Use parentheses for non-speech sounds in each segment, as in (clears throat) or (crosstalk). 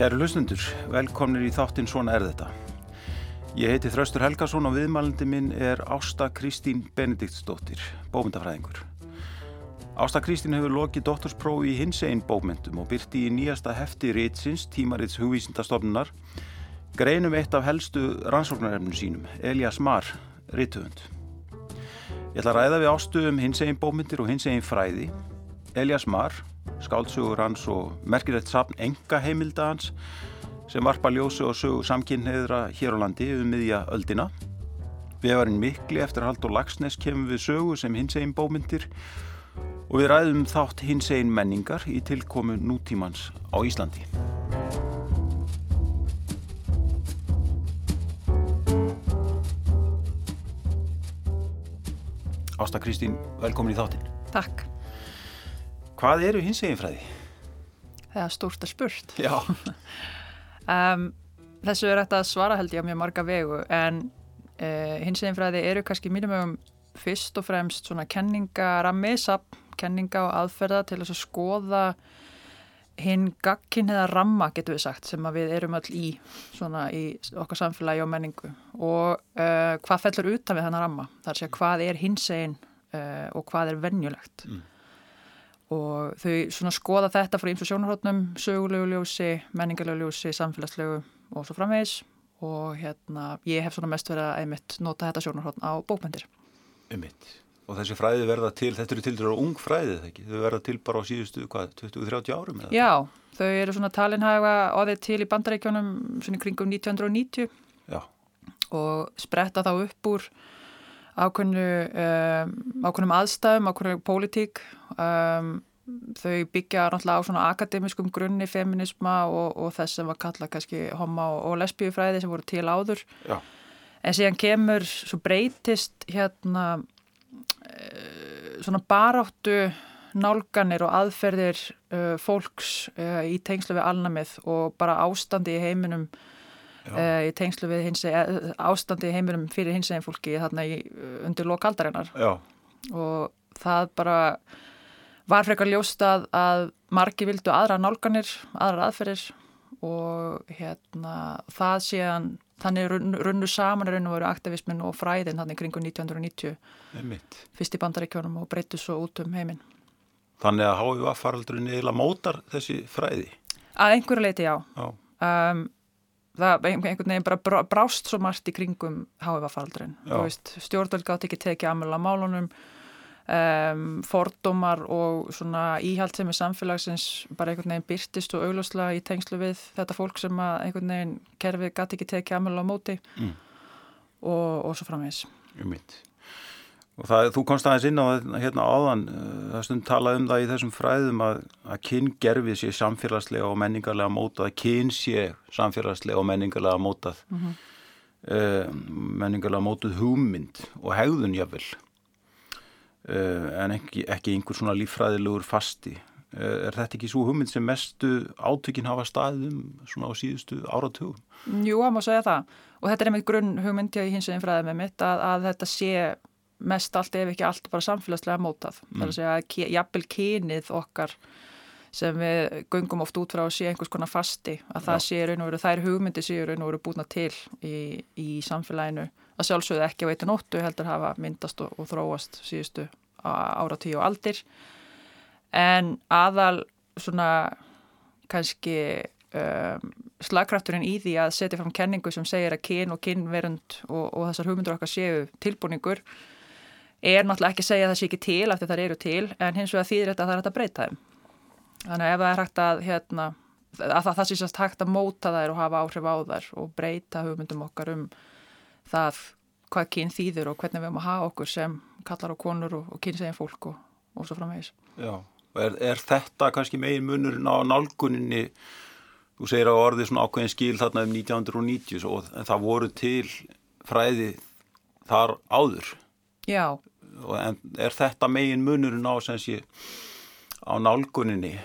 Kæru hlustundur, velkomnir í þáttinn Svona er þetta. Ég heiti Þraustur Helgason og viðmælandi minn er Ásta Kristín Benediktsdóttir, bómyndafræðingur. Ásta Kristín hefur lokið doktorsprófi í hins einn bómyndum og byrti í nýjasta hefti Ritsins, tímarits hugvísindastofnunar, greinum eitt af helstu rannsóknarefnum sínum, Elias Marr, Ritthund. Ég ætla að ræða við Ástu um hins einn bómyndir og hins einn fræði. Elias Marr, skálsugur hans og merkilegt sapn enga heimilda hans sem varpa ljósu og sögu samkynneðra hér á landi um miðja öldina. Vefarinn mikli eftir hald og lagsnes kemur við sögu sem hins einn bómyndir og við ræðum þátt hins einn menningar í tilkomu nútímans á Íslandi. Ásta Kristín, velkomin í þáttinn. Takk. Hvað eru hins eginn fræði? Það er stórt að spurt. Já. (laughs) Um, þessu er þetta svara held ég á mjög marga vegu en uh, hins eginn fræði eru kannski mínum um fyrst og fremst svona kenningarammi, sapp, kenninga og aðferða til þess að skoða hinn gagkinniða ramma getur við sagt sem við erum öll í svona í okkar samfélagi og menningu og uh, hvað fellur utan við þannig ramma þar sé hvað er hins eginn uh, og hvað er venjulegt mm. Og þau svona skoða þetta frá eins og sjónarhóttnum sögulegu ljósi, menningarlegu ljósi samfélagslegu og svo framvegis. Og hérna ég hef svona mest verið að einmitt nota þetta sjónarhóttn á bókmyndir Einmitt. Og þessi fræði verða til, þetta eru til dæru ung fræði þegar ekki, þau verða til bara á síðustu, hvað, 20-30 árum eða? Já, þau eru svona talinhæga orðið til í bandarækjónum svona kringum 1990 Já. og spretta þá upp úr ákveðnu, um, ákveðnum aðstæðum, ákveðnum pólitík, um, þau byggja náttúrulega á svona akademiskum grunni, feminisma og, og þess sem var kallað kannski homo og lesbíufræði sem voru til áður. Já. En síðan kemur, svo breytist hérna svona baráttu nálganir og aðferðir uh, fólks uh, í tengslu við alnamið og bara ástandi í heiminum uh, í tengslu við hins, ástandi í heiminum fyrir hins eginn fólki þarna í, undir lokaldarinnar og það bara var frekar ljóst að, að margi vildu aðra nálganir, aðra aðferðir og hérna það séðan þannig runnu saman raun og veru aktivismin og fræðin þannig kringu 1990 Einmitt. fyrst í bandaríkjónum og breytu svo út um heiminn. Þannig að HVA faraldurinn eða mótar þessi fræði? Að einhverju leiti já. já. Um, það einhvern veginn bara brást svo margt í kringum HVA faraldurinn. Stjórnvöld gátt ekki tekið aðmjöla málunum. Um, fordómar og svona íhald sem er samfélagsins bara einhvern veginn byrtist og augljóslega í tengslu við þetta fólk sem að einhvern veginn kerfið gæti ekki tekið aðmjölu á móti. Mm. og, og svo framvegs og það, þú komst aðeins inn á hérna áðan það stund talað um það í þessum fræðum að, að kyngerfið sé samfélagslega og menningarlega mótað að kyn sé samfélagslega og menningarlega mótað mm -hmm. uh, menningarlega mótuð hugmynd og hegðun jáfnvel Uh, en ekki, ekki einhver svona líffræðilegur fasti. Uh, er þetta ekki svo hugmynd sem mestu átökin hafa staðum svona á síðustu áratugum? Jú, það má segja það og þetta er einmitt grunn hugmynd hjá hins veginn fræðið með mitt að, að þetta sé mest allt ef ekki allt bara samfélagslega mótað. Mm. Það er að segja að jafnvel kynið okkar sem við göngum oft út frá að sé einhvers konar fasti að það Já. sé raun og veru, þær hugmyndi sé raun og veru búna til í, í samfélaginu að sjálfsögðu ekki eitt og nóttu heldur hafa myndast og, og þróast síðustu ára tíu og aldir en aðal svona kannski um, slagkrafturinn í því að setja fram kenningu sem segir að kyn og kynverund og, og þessar hugmyndur okkar séu tilbúningur er náttúrulega ekki að segja að það sé ekki til af því það eru til en hins vegar þýðir þetta að það er hægt að breyta þeim þannig að ef það er hægt að hérna, að það, það sé sérst hægt að móta þær og hafa áhrif á þær og breyta hugmyndum okkar um það hvað kyn þýður og hvernig við erum að hafa okkur sem kallar á konur og, og kynsegin fólk og, og svo framvegis. Já, er, er þetta kannski megin munurinn á nálguninni þú segir að orðið svona ákveðin skil þarna um 1990 svo, en það voru til fræði þar áður. Já. En er þetta megin munurinn á, sé, á nálguninni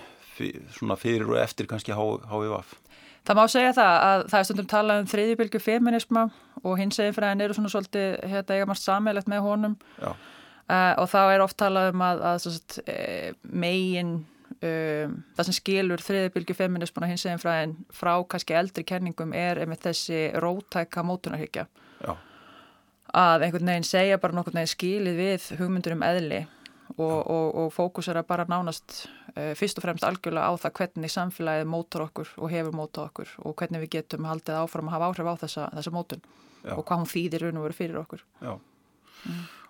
svona fyrir og eftir kannski HVF? Það má segja það að það er stundum talað um þriðjubilgu feminisma og hins eginfræðin eru svona svolítið hérna, eiga margt sammeilegt með honum uh, og þá er oft talað um að, að sagt, e, megin um, það sem skilur þriðibilgi feminismuna hins eginn fræðin frá kannski eldri kenningum er einmitt þessi rótæka mótunarhyggja. Að einhvern veginn segja bara nokkurn veginn skilið við hugmyndur um eðli og, og, og fókusera bara nánast uh, fyrst og fremst algjörlega á það hvernig samfélagið mótar okkur og hefur mótað okkur og hvernig við getum haldið áfram að hafa áhrif á þessa, þessa mótun Já. og hvað hún þýðir raun og veru fyrir okkur. Já.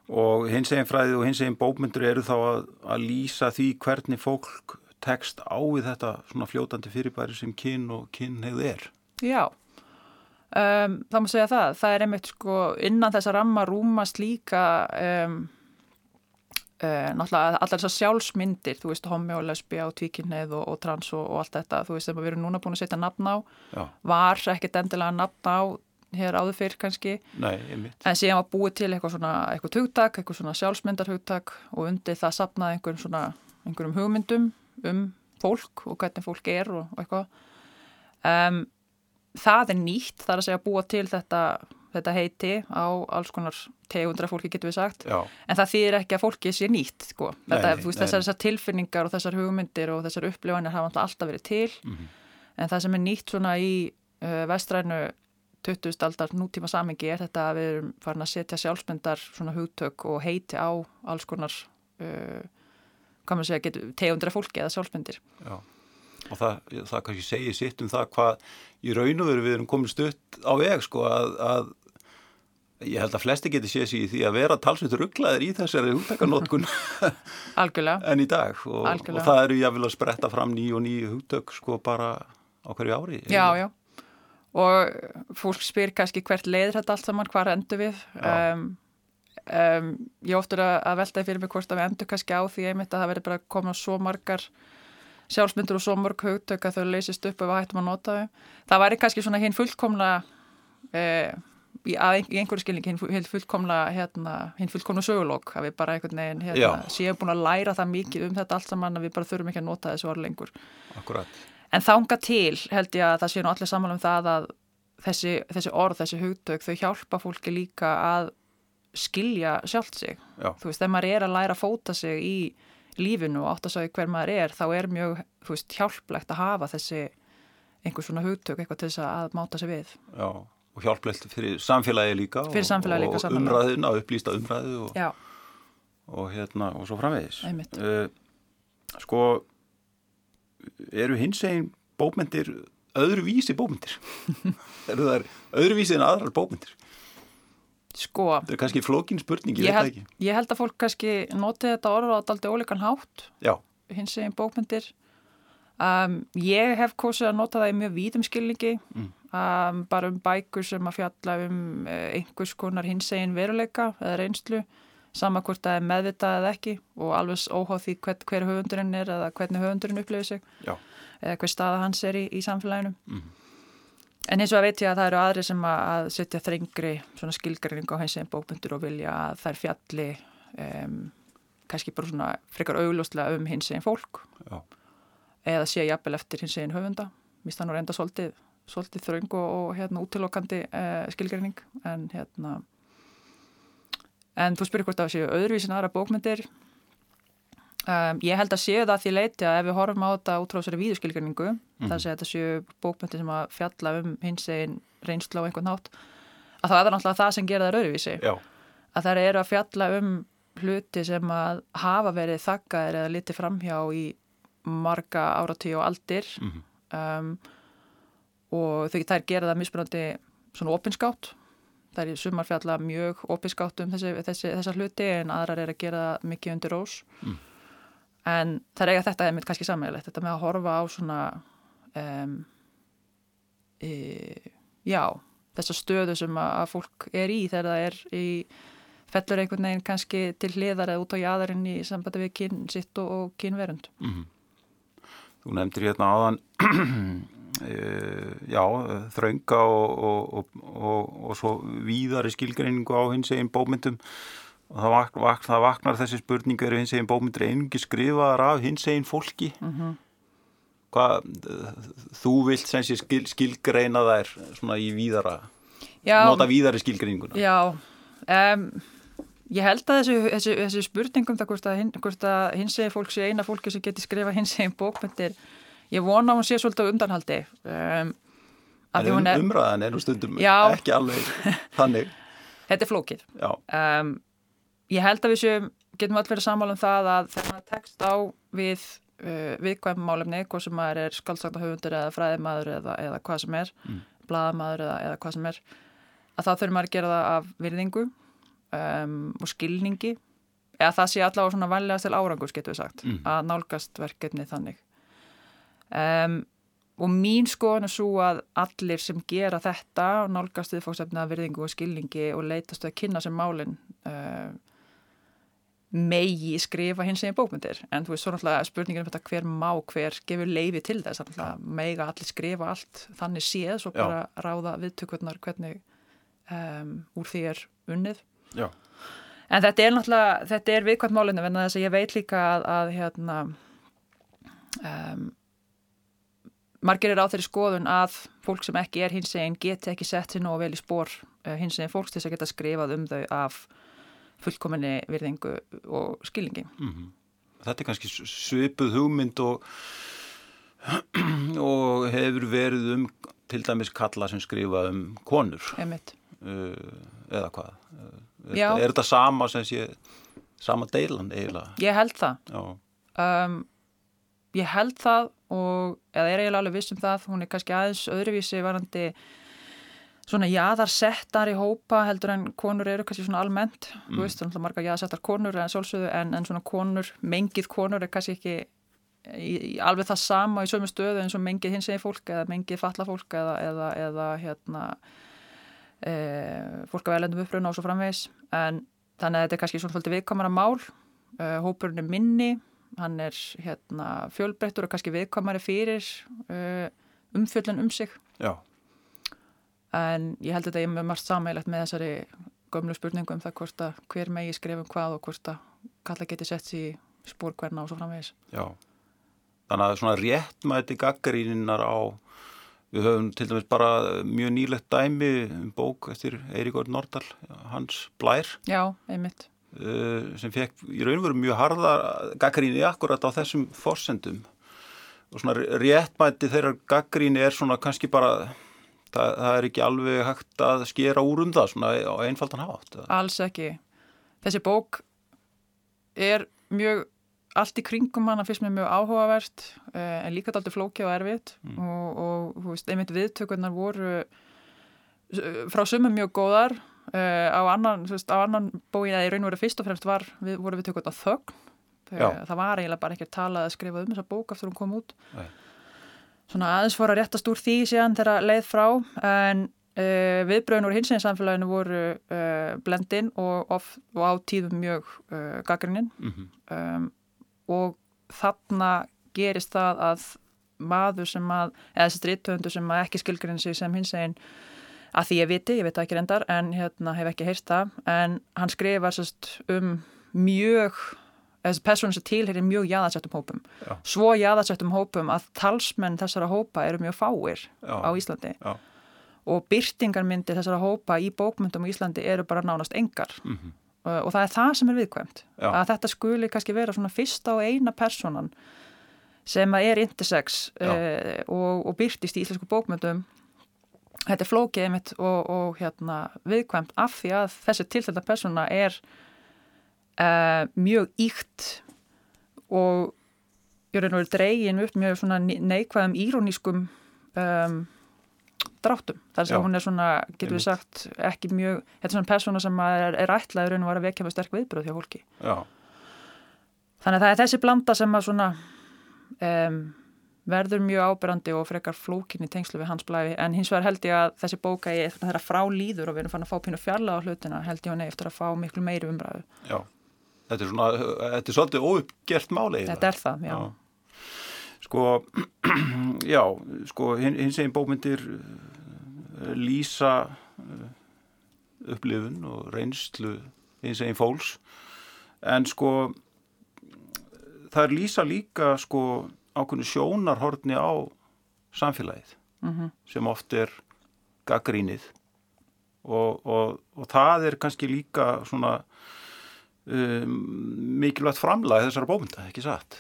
Og hins eginn fræði og hins eginn bókmyndur eru þá að, að lýsa því hvernig fólk tekst á við þetta svona fljótandi fyrirbæri sem kyn og kynneið er. Já, um, það má segja það. Það er einmitt sko innan þessa ramma rúmast líka um, uh, náttúrulega allar þessar sjálfsmyndir, þú veist, homi og lesbija og tvíkinneið og, og trans og, og allt þetta, þú veist, sem við erum núna búin að setja nafn á, Já. var ekkert endilega nafn á hér áður fyrr kannski, Nei, en síðan var búið til eitthvað svona, eitthvað hugtak, eitthvað svona sjálfsmyndarhugtak og undir það sapnaði einhverjum svona, einhverjum hugmyndum um fólk og hvernig fólk er og, og eitthvað. Um, það er nýtt, það er að segja búa til þetta, þetta heiti á alls konar tegundra fólki getur við sagt, Já, en það þýðir ekki að fólki sé nýtt, sko. Þetta, Nei, þú veist, þessar, þessar tilfinningar og þessar hugmyndir og þessar upplifanir hafa alltaf verið til, Mhm. en það sem er nýtt svona í uh, vestrænu 20. aldar nútíma samingi er þetta að við erum farin að setja sjálfsmyndar svona hugtök og heiti á alls konar uh, maður segja, getur, tegundra fólki eða sjálfsmyndir. já. Og það, það kannski segir sitt um það hvað í raun og veru við erum komin stutt á veg sko að, að ég held að flesti geti séð sér í því að vera talsveit rugglaðir í þessari hugtakanótkun (laughs) Algjörlega, en í dag og, og það eru jáfnvel að spretta fram ný og ný hugtök sko bara á hverju ári. já, já. Og fólk spyr kannski hvert leiðir þetta allt saman, hvað endur við? Um, um, ég oftur að, að veltaði fyrir mig hvort að við endur kannski á því einmitt að það verður bara að koma svo margar sjálfsmyndur og svo mörg hugtök að þau leysist upp ef við hættum að nota þau. Það væri kannski svona hinn fullkomla eh, í, ein- í einhverju skilningi hinn fu- hinn fullkomla hérna, hinn fullkomla sögulók að við bara einhvern veginn hérna, séum búin að læra það mikið um þetta allt saman að við bara þurfum ekki að nota þessu orð lengur. Akkurat. En þanga til held ég að það sé nú allir saman um það að þessi, þessi orð, þessi hugtök, þau hjálpa fólki líka að skilja sjálft sig. Já. Þú veist, þegar maður er að læra að fóta sig í lífinu og átt að segja hver maður er, þá er mjög, veist, hjálplegt að hafa þessi einhver svona hugtök, eitthvað til þess að máta sig við. Já, og hjálplegt fyrir samfélagi líka Fyrir samfélagið líka, og sannarlega. umræðina, upplýsta umræðu og, og hérna og svo framvegis. Uh, Sko eru hins egin bókmyndir öðruvísi bókmyndir (laughs) eru það öðruvísi en aðrar bókmyndir sko, það er kannski flókin spurning, ég, ég veit ekki ég held að fólk kannski noti þetta orð á daldi ólíkan hátt, hins eginn bókmyndir. Um, ég hef kosið að nota það í mjög vítum skilningi, Mm. um, bara um bækur sem að fjalla um uh, einhvers konar hins eginn veruleika eða reynslu, sama hvort það er meðvitað eða ekki og alveg óháð því hver, hver höfundurinn er eða hvernig höfundurinn upplifir sig já, eða hver staða hans er í, í samfélaginu. Mhm. En eins og að veit ég að það eru aðri sem að, að setja þrengri svona skilgreining á hins eginn bókmyndur og vilja að þær fjalli um, kannski bara svona frekar augljóslega um hins eginn fólk. Já, eða sé jafnvel eftir hins eginn höfunda. Mér stann nú reynda svolítið, svolítið þröng og, og hérna útilokandi uh, skilgreining. En hérna en þú spyrir hvort það séu öðruvísin aðra bókmyndir um, ég held að séu það að því leiti að ef við horfum á þetta út frá þessari víðuskilgreiningu Mhm. það sé að þetta séu bókmyndir sem að fjalla um hins eginn reynslu á einhvern nátt að það er náttúrulega það sem gera það já, að það eru að fjalla um hluti sem að hafa verið þakkaðir eða litið framhjá í marga áratíu og aldir. Mhm, um, og þau þær gera það mismunandi svona opinskátt. Það er sumar fjalla mjög opinskátt um þessi, þessi, þessa hluti en aðrar er að gera mikið undir rós. Mm. En það er eiga þetta einmitt kannski sammeðilegt þetta með að horfa á svona um, e, já þessa stöðu sem að, fólk er í þegar það er í fellur einhvern veginn kannski til hliðar eða út á jáðarinn í sambandi við kyn sitt og, og kynverund. Mhm. Þú nefndir hérna áðan (clears throat) e, já, þrönga og, og, og, svo víðari skilgreiningu á hins egin bókmyndum og það, vak, vak, það vaknar þessi spurning eru hins egin bókmyndir einungi skrifaðar af hins egin fólki? Mm -hmm. hvað þú vilt skil, skilgreina þær svona í víðara Já, nota víðari skilgreininguna? Já, um, ég held að þessi, þessi, þessi spurningum það hvort að, að hins eginn fólk sé eina fólki sem getur skrifa hins eginn bókmyndir ég vona að hún sé svolítið á undanhaldi um, En um, er, umræðan er nú stundum já, ekki alveg þannig. (laughs) Þetta er flókið. Um, Ég held að við séum, getum allir verið sammála um það að þegar maður tekst á við uh, viðkvæmum málefni, hvað sem maður er skaldsagtahöfundur eða fræðimaður eða, eða hvað sem er, mm. bladamaður eða, eða hvað sem er, að þá þurfum maður að gera það af virðingu um, og skilningi eða það sé allavega svona vanlegast til árangur, getur við sagt, mm. að nálgast verkefni þannig um, og mín skoðan er svo að allir sem gera þetta nálgast við fóksefna virðingu og skilningi og leitast að kynna sem málinn uh, megi skrifa hins eginn bókmyndir en þú veist svo náttúrulega spurningin um þetta hver má hver gefur leiði til þess mega allir skrifa allt þannig séð svo bara Já. ráða viðtökurnar hvernig um, úr því er unnið Já. en þetta er náttúrulega þetta er viðkvæmt málinu en þess að ég veit líka að, að hérna um, margir er á þeirri skoðun að fólk sem ekki er hins eginn geti ekki sett sér nógu vel í spór uh, hins eginn fólks til þess að geta skrifað um þau af fullkominni virðingu og skilningi. Mm -hmm. Þetta er kannski svipuð hugmynd og, (clears throat) og hefur verið um til dæmis kalla sem skrifa um konur uh, eða hvað? Uh, er, er þetta sama sem sé sama deilan eiginlega? Ég held það. Um, ég held það og eða er eiginlega alveg viss um það, hún er kannski aðeins öðruvísi varandi svona jaðarsettar í hópa heldur en konur eru kannski svona almennt. Mm. þú veist, þannig að marga jaðarsettar konur en svolsögðu en, en svona konur, mengið konur er kannski ekki í, í alveg það sama í sömu stöðu eins og mengið hins eginn fólk eða mengið falla fólk eða, eða, eða hérna e, fólk af elendum uppröðun og svo framvegs en þannig að þetta er kannski svona svolítið viðkamara mál. E, hópurinn er minni hann er hérna fjölbreyttur og kannski viðkamari fyrir e, umfjöldun um sig. Já en ég held að þetta er með margt samægilegt með þessari gömlu spurningum um það hvort að hver megi skrifum hvað og hvort að kalla geti sett sér spór hverna og svo framvegis. Já, þannig að svona réttmæti gaggaríninnar á, við höfum til dæmis bara mjög nýlegt dæmi um bók eftir Eiríkóður Nordal, hans Blær. Já, einmitt. Uh, sem fekk í raun og veru mjög harða gaggaríni akkurat á þessum forsendum og svona réttmæti þeirra gaggaríni er svona kannski bara það, það er ekki alveg hægt að skera úr um það svona á einfaldan hátt. Alls ekki. Þessi bók er mjög allt í kringum hana fyrst með mjög áhugavert eh, en líka alltaf flókja og erfitt mm. og, og þú veist, einmitt viðtökurnar voru eh, frá sumum mjög góðar uh, á annan, veist, á annan bóin að í raun og veru fyrst og fremst var, við, voru viðtökurnar þögn það var eiginlega bara ekki að tala að skrifa um þessa bók eftir hún kom út Nei svona aðeins fór að réttast úr því síðan þegar leið frá en uh, viðbröðin úr hinsinsamfélaginu voru uh, blendin og, of, og á tíðum mjög uh, gaggrinnin mm -hmm. um, og þarna gerist það að maður sem að, eða þessi stritthöndu sem að ekki skilgrinn sig sem hins einn að því ég viti, ég veit það ekki reyndar en hérna hef ekki heyrst það en hann skrifar sérst um mjög þessi persónu sem tilherir mjög jáðarsettum hópum Já. svo jáðarsettum hópum að talsmenn þessara hópa eru mjög fáir Já. á Íslandi Já. og byrtingarmyndir þessara hópa í bókmyndum á Íslandi eru bara nánast engar mm -hmm. og, og það er það sem er viðkvæmt að þetta skuli kannski vera svona fyrsta og eina personan sem er intersex uh, og, og byrtist í íslensku bókmyndum þetta er flókið einmitt og, og hérna, viðkvæmt af því að þessi tilþelda persona er uh, mjög íkt og ég er náttúrulega dregin upp mjög neikvæðum írónískum um, dráttum. Þar sem hún er svona, getur við sagt ekki mjög, þetta er svona persóna sem er, er ætlaður en var að vekja með sterk viðbröð hjá fólki. Já. þannig að það er þessi blanda sem að svona um, verður mjög ábyrrandi og frekar flókinni tengslu við hans blæfi en hins vegar held ég að þessi bóka er að frá líður og við erum fann að fá pínu fjalla á hlutina held ég að ney eftir að fá miklu meiri umræðu. Já Þetta er svona, þetta er svolítið óuppgert máli. Þetta er það, já. já. Sko, (clears throat) já, sko, hins eginn bókmyndir uh, lýsa uh, upplifun og reynslu hins eginn fólks, en sko, það er lýsa líka, sko, ákveðinu sjónarhortni á samfélagið mm -hmm. sem oft er gaggrínið og, og, og það er kannski líka svona um, mikilvægt framlag þessara bómynda, ekki satt?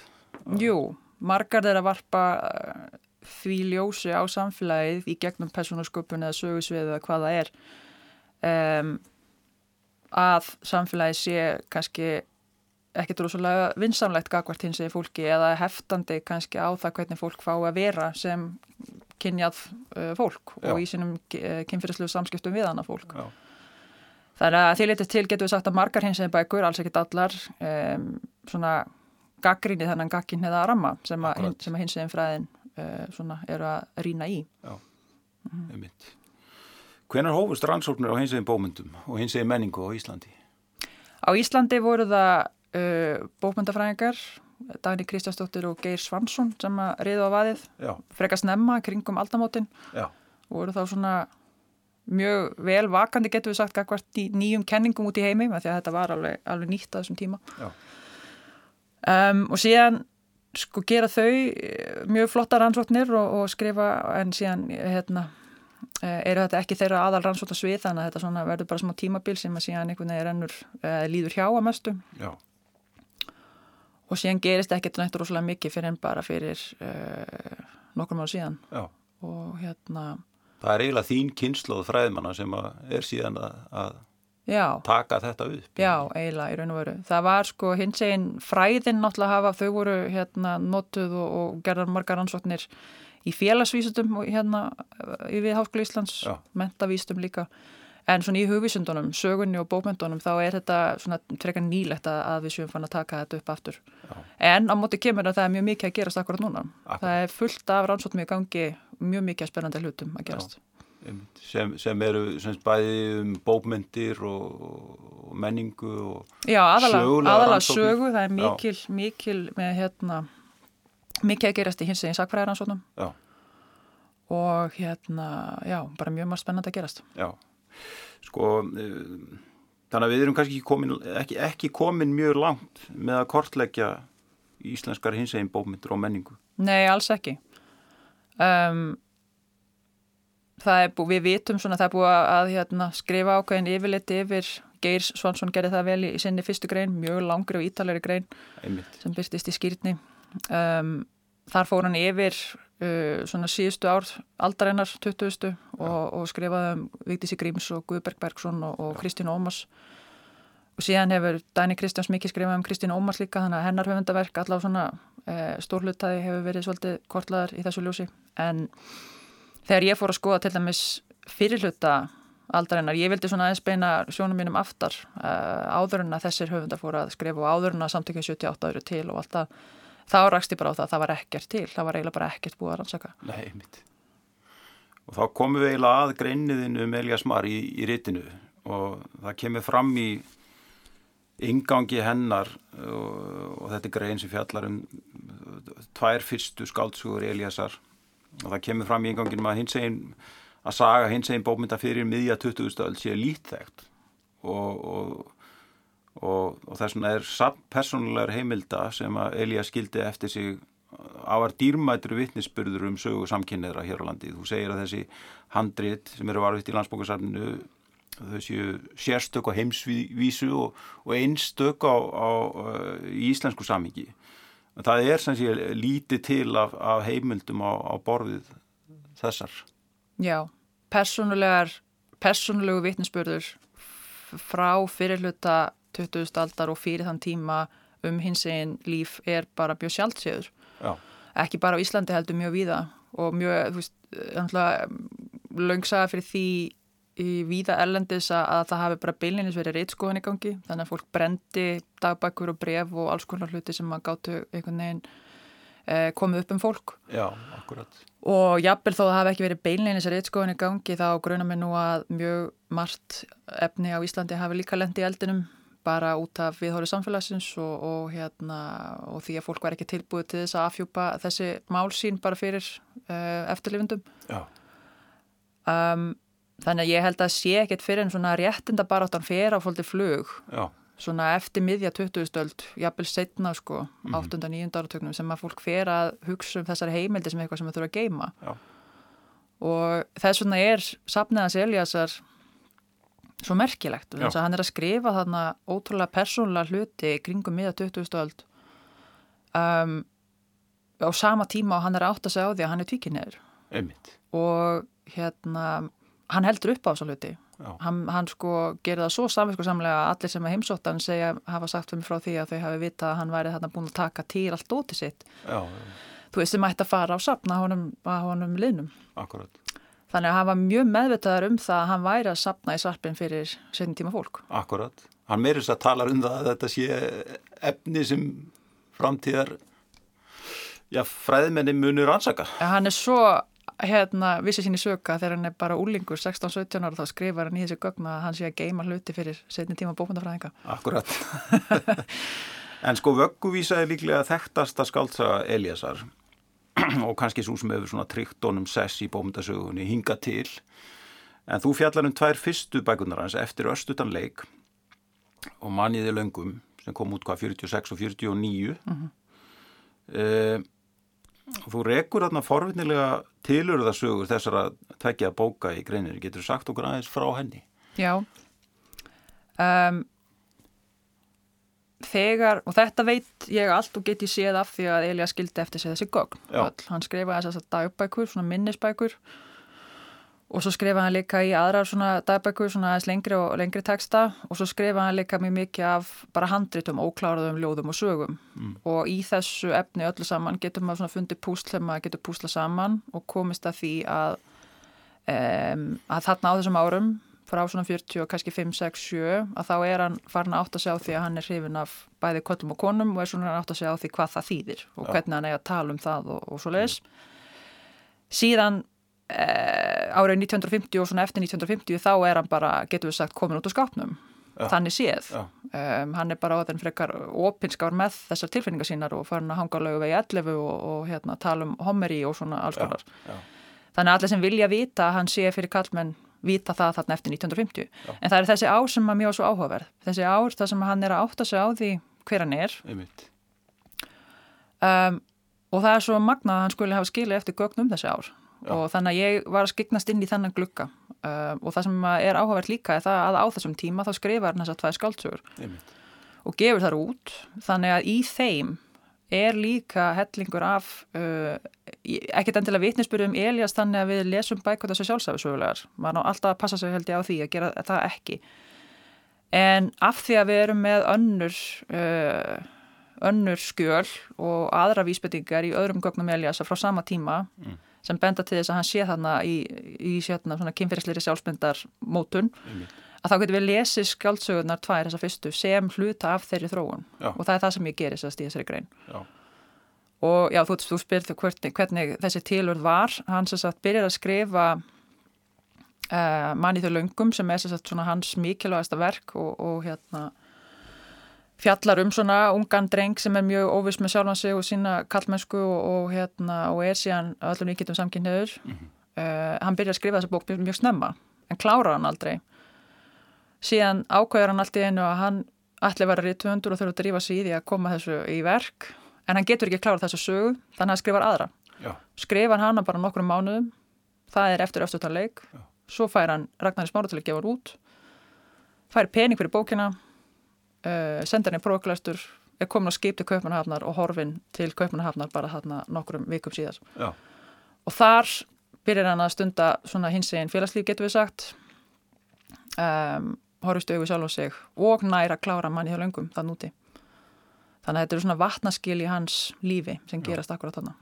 Jú, margar þeirra varpa uh, því ljósi á samfélagið í gegnum persónasköpun eða sögusvið eða hvað það er um, að samfélagið sé kannski ekkert rosalega vinsamlegt gagvart hins eða fólki eða heftandi kannski á það hvernig fólk fá að vera sem kynjað uh, fólk Já. og í sínum uh, kynfyrirslegu samskiptum við annað fólk. Já. Þannig að því litið til getur við sagt að margar hins eða bækur, alls ekkit allar, um, svona gaggrinni þannig gagginn eða ramma sem að, að hins eða fræðin uh, svona eru að rína í. Já, mm. einmitt. Hvenar hófust rannsóknir á hins eða bómyndum og hins eða menningu á Íslandi? Á Íslandi voru það uh, bókmyndafræðingar Dagni Kristjánsdóttir og Geir Svansson sem að riða á vaðið frekast nefna kringum aldamótin og voru þá svona mjög vel vakandi getur við sagt hvert í nýjum kenningum út í heimi því að þetta var alveg, alveg nýtt að þessum tíma. Um, og síðan sko gera þau eh, mjög flotta rannsóknir og, og skrifa en síðan hérna eh, eru þetta ekki þeirra aðal rannsóta svið þannig að þetta verður bara smá tímabil sem að síðan einhvern veginn rennur líður hjá að mestu. Já. Og síðan gerist ekkert nættur rosalega mikið fyrir en bara fyrir uh, nokkur mánu síðan. Já. og hérna Það er eiginlega þín kynsloð fræðmanna sem er síðan að, að taka þetta upp. Já, eiginlega í raun og veru. Það var sko hins eginn fræðin náttúrulega hafa þau voru hérna notuð og, og gerðar margar ansvotnir í félagsvísutum hérna við Háskóli Íslands mentavísutum líka En svona í hugvísundunum, sögunni og bókmyndunum þá er þetta svona frekar nýlegt að við séum fann að taka þetta upp aftur. Já. En á móti kemur að það er mjög mikið að gerast akkurat núna. Akkurat. Það er fullt af rannsóttum í gangi, mjög mikið spennandi hlutum að gerast. Sem, sem eru semst bæði um bókmyndir og, og menningu og já, aðala, sögulega aðala sögu, það er mikil, mikil með hérna, mikið að gerast í hins eginn sakfræðaransóknum og hérna, já, bara mjög margt spennandi að gerast. Já sko eh, þannig að við erum kannski ekki komin, ekki, ekki komin mjög langt með að kortleggja íslenskar hins eginn bókmyndur og menningu. Nei, alls ekki. Um, það er búið, við vitum svona það er búið að hérna, skrifa ákveðin yfirleiti yfir Geirs Svansson gerði það vel í, í sinni fyrstu grein, mjög langri og ítalegri grein Einmitt. sem byrstist í skýrtni um, þar fór hann yfir uh, svona síðustu ár aldarinnar 20. og, og skrifaði um Vigdísi Gríms og Guðberg Bergson og, og Kristín Ómars. Og síðan hefur Dæni Kristjáns mikið skrifað um Kristín Ómars líka þannig að hennar höfundaverk allavega svona uh, stórlutaði hefur verið svolítið kortlaðar í þessu ljósi. En þegar ég fór að skoða til dæmis fyrirluta aldarinnar, ég vildi svona aðeins beina sjónum mínum aftar uh, áður en að þessir höfundar fór að skrifa og áður en að samtökja 78 ári til og alltaf þá rakst ég bara á það að það var ekkert til. Það var eiginlega bara ekkert búið að rannsaka. Nei, mitt og þá komum við eiginlega að greiniðinu um Elias Mar í, í ritinu. Og það kemur fram í ingangi hennar og, og þetta er grein sem fjallar um tvær fyrstu skáltsugur Eliasar og það kemur fram í inganginum að hins egin að saga hins egin bókmynda fyrir miðja 20. stöld sé lítþægt og, og og, og þess vegna er persónulegar heimilda sem að Elías skildi eftir sig ávar dýrmættur vittnisspurður um sögu samkynniðra hér á landi. Þú segir að þessi handrit sem eru varvitt í landsbókarsarninu þau séu sérstök á heimsvísu og, og einstök á, á, í íslensku samingi. Það er sem sé lítið til af, af heimildum á, á borðið þessar. Já, persónulegar persónulegu vittnisspurður frá fyrirluta 20. aldar og fyrir þann tíma um hins eginn líf er bara mjög sjálfsögur ekki bara á Íslandi heldur mjög víða og mjög, þú veist, löngsaða fyrir því í víða erlendis að, að það hafi bara beilinnis verið reitskoðan í gangi. Þannig að fólk brendi dagbækur og bref og alls konar hluti sem að gáttu einhvern veginn eh, komið upp um fólk. Já, akkurat. Og jafnvel þó að það hafi ekki verið beinleinis reitskoðan í gangi þá gruna mig nú að mjög margt efni á Íslandi hafi líka lendi í eldinum bara út af viðhóri samfélagsins og, og, hérna, og því að fólk var ekki tilbúið til þess að afhjúpa þessi mál sín bara fyrir uh, eftirlifundum. Um, þannig að ég held að sé ekkert fyrir en svona réttinda bara áttan fyrir á fólkið flug, Já. svona eftir miðja 20. stöld, jafnvel setna sko, mm -hmm. 8. og 9. áratögnum sem að fólk fyrir að hugsa um þessari heimildi sem eitthvað sem það þurfa að geima. Já. Og þess vegna er sapniðans Eliasar svo merkilegt þess að hann er að skrifa þarna ótrúlega persónulega hluti kringum miða 20. öld. Um, á sama tíma og hann er átt að segja á því að hann er tvíkinniður og hérna hann heldur upp á þessu hluti. Hann, hann sko gerir það svo samvinsku samlega að allir sem er heimsóttan segja hafa sagt fyrir mig frá því að þau hafi vita að hann væri þarna búin að taka til allt óti sitt. Já, þú veist sem ætti að fara á sapna honum, honum liðnum. Akkurat Þannig að hann var mjög meðvitaðar um það að hann væri að sapna í sarpin fyrir setjum tíma fólk. Akkurat. Hann meiris að tala um það að þetta sé efni sem framtíðar já, fræðmenni munur ansaka. Hann er svo, hérna, vissið sín í söka þegar hann er bara úlingur 16-17 ára þá skrifar hann í þessi gögn að hann sé að geima hluti fyrir setjum tíma bókmyndafræðinga. Akkurat. (laughs) en sko vögguvísa er líklega þekktasta skáltsa Eliasar og kannski svo sem hefur svona trygtónum sess í bómyndasögunni hinga til en þú fjallar um tvær fyrstu bækunar hans eftir östutan leik og manniði löngum sem kom út hvað 46 og 49 mm -hmm. uh, þú rekur þarna forvinnilega tilurðasögur þessar að tekja bóka í greinir, getur sagt okkur aðeins frá henni? Já um, þegar, og þetta veit ég allt og get ég séð af því að Elías skildi eftir sig þessi gögn. Hann skrifaði þess að dagbækur, svona minnisbækur og svo skrifaði hann líka í aðrar svona dagbækur, svona aðeins lengri og lengri texta og svo skrifaði hann líka mjög mikið af bara handritum, ókláraðum, ljóðum og sögum mm. og í þessu efni öllu saman getur maður svona fundið púsl þegar maður getur púsla saman og komist að því að, um, að þarna á þessum árum frá svona 40 og kannski 5, 6, 7 að þá er hann farin að sjá því að hann er hrifin af bæði köllum og konum og er svona að sjá því hvað það þýðir og hvernig hann er að tala um það og, og svo leiðis. Síðan eh, árið 1950 og svona eftir 1950 þá er hann bara, getur við sagt, komin út á skápnum. Já. Þannig séð. Um, hann er bara á þenn frekar opinskár með þessar tilfinningar sínar og farin að hanga lögu vegi 11 og, og hérna, tala um homeri og svona alls konar. Þannig að allir sem vilja vita hann sé fyrir kallmenn vita það þarna eftir 1950 Já. en það er þessi ár sem er mjög svo áhugaverð. Þessi ár þar sem hann er að átta sig á því hver hann er. Um, og það er svo magnað að hann skulle hafa skilið eftir gögnum þessi ár. Já. og þannig að ég var að skiknast inn í þannan glukka um, og það sem er áhugaverð líka er það að á þessum tíma þá skrifar hann þess að tvæði skáltsugur og gefur þar út. Þannig að í þeim er líka hellingur af uh, ekkert endilega vitnisbyrjum Elias þannig að við lesum bækvölda sér sjálfsæfisögulegar maður ná alltaf að passa sig held ég á því að gera það ekki. En af því að við erum með önnur uh, önnur skjöl og aðra vísbendingar í öðrum gögnum Elias frá sama tíma mm. sem benda til þess að hann sé þarna í, í sjötna kynferðisleiri sjálfsmyndar mótun mm að þá getur við lesið skjáltsögurnar tvær þessar fyrstu sem hluta af þeirri þróun já. og það er það sem ég gerir sérst í þessari grein já. og já, þú, þú spyrðu hvernig, hvernig þessi tilurð var hann sérst byrjar að skrifa uh, manni þau löngum sem er sérst svona hans mikilvægasta verk og, og hérna fjallar um svona ungan dreng sem er mjög óviss með sjálfan sig og sína kallmennsku og, og hérna og er síðan öllum nýkittum samkynniður mm -hmm. uh, hann byrjar að skrifa þessa bók mjög, snemma en klárar hann aldrei síðan ákvæður hann allt í einu að hann allir var að rítuundur og þurfa að drífa sig í því að koma þessu í verk. En hann getur ekki klárað þessu sögu þannig að hann skrifar aðra. Já. skrifar hann bara nokkrum mánuðum. Það er eftir öftutanleik svo fær hann Ragnar Smára til að gefa hann út. Fær pening fyrir bókina. Uh, sendir hann í prófklæstur. Er komin á skip til Kaupmannahafnar og horfin til Kaupmannahafnar bara þarna nokkrum vikum síðan Já. og þar byrjar hann að stunda hins eginn félagslíf getur við sagt. Um, horfist auðvitað sjálf á sig og næra klára manni hjá löngum það núti. Þannig að þetta eru svona vatnaskil í hans lífi sem gerast Já, akkurat þarna.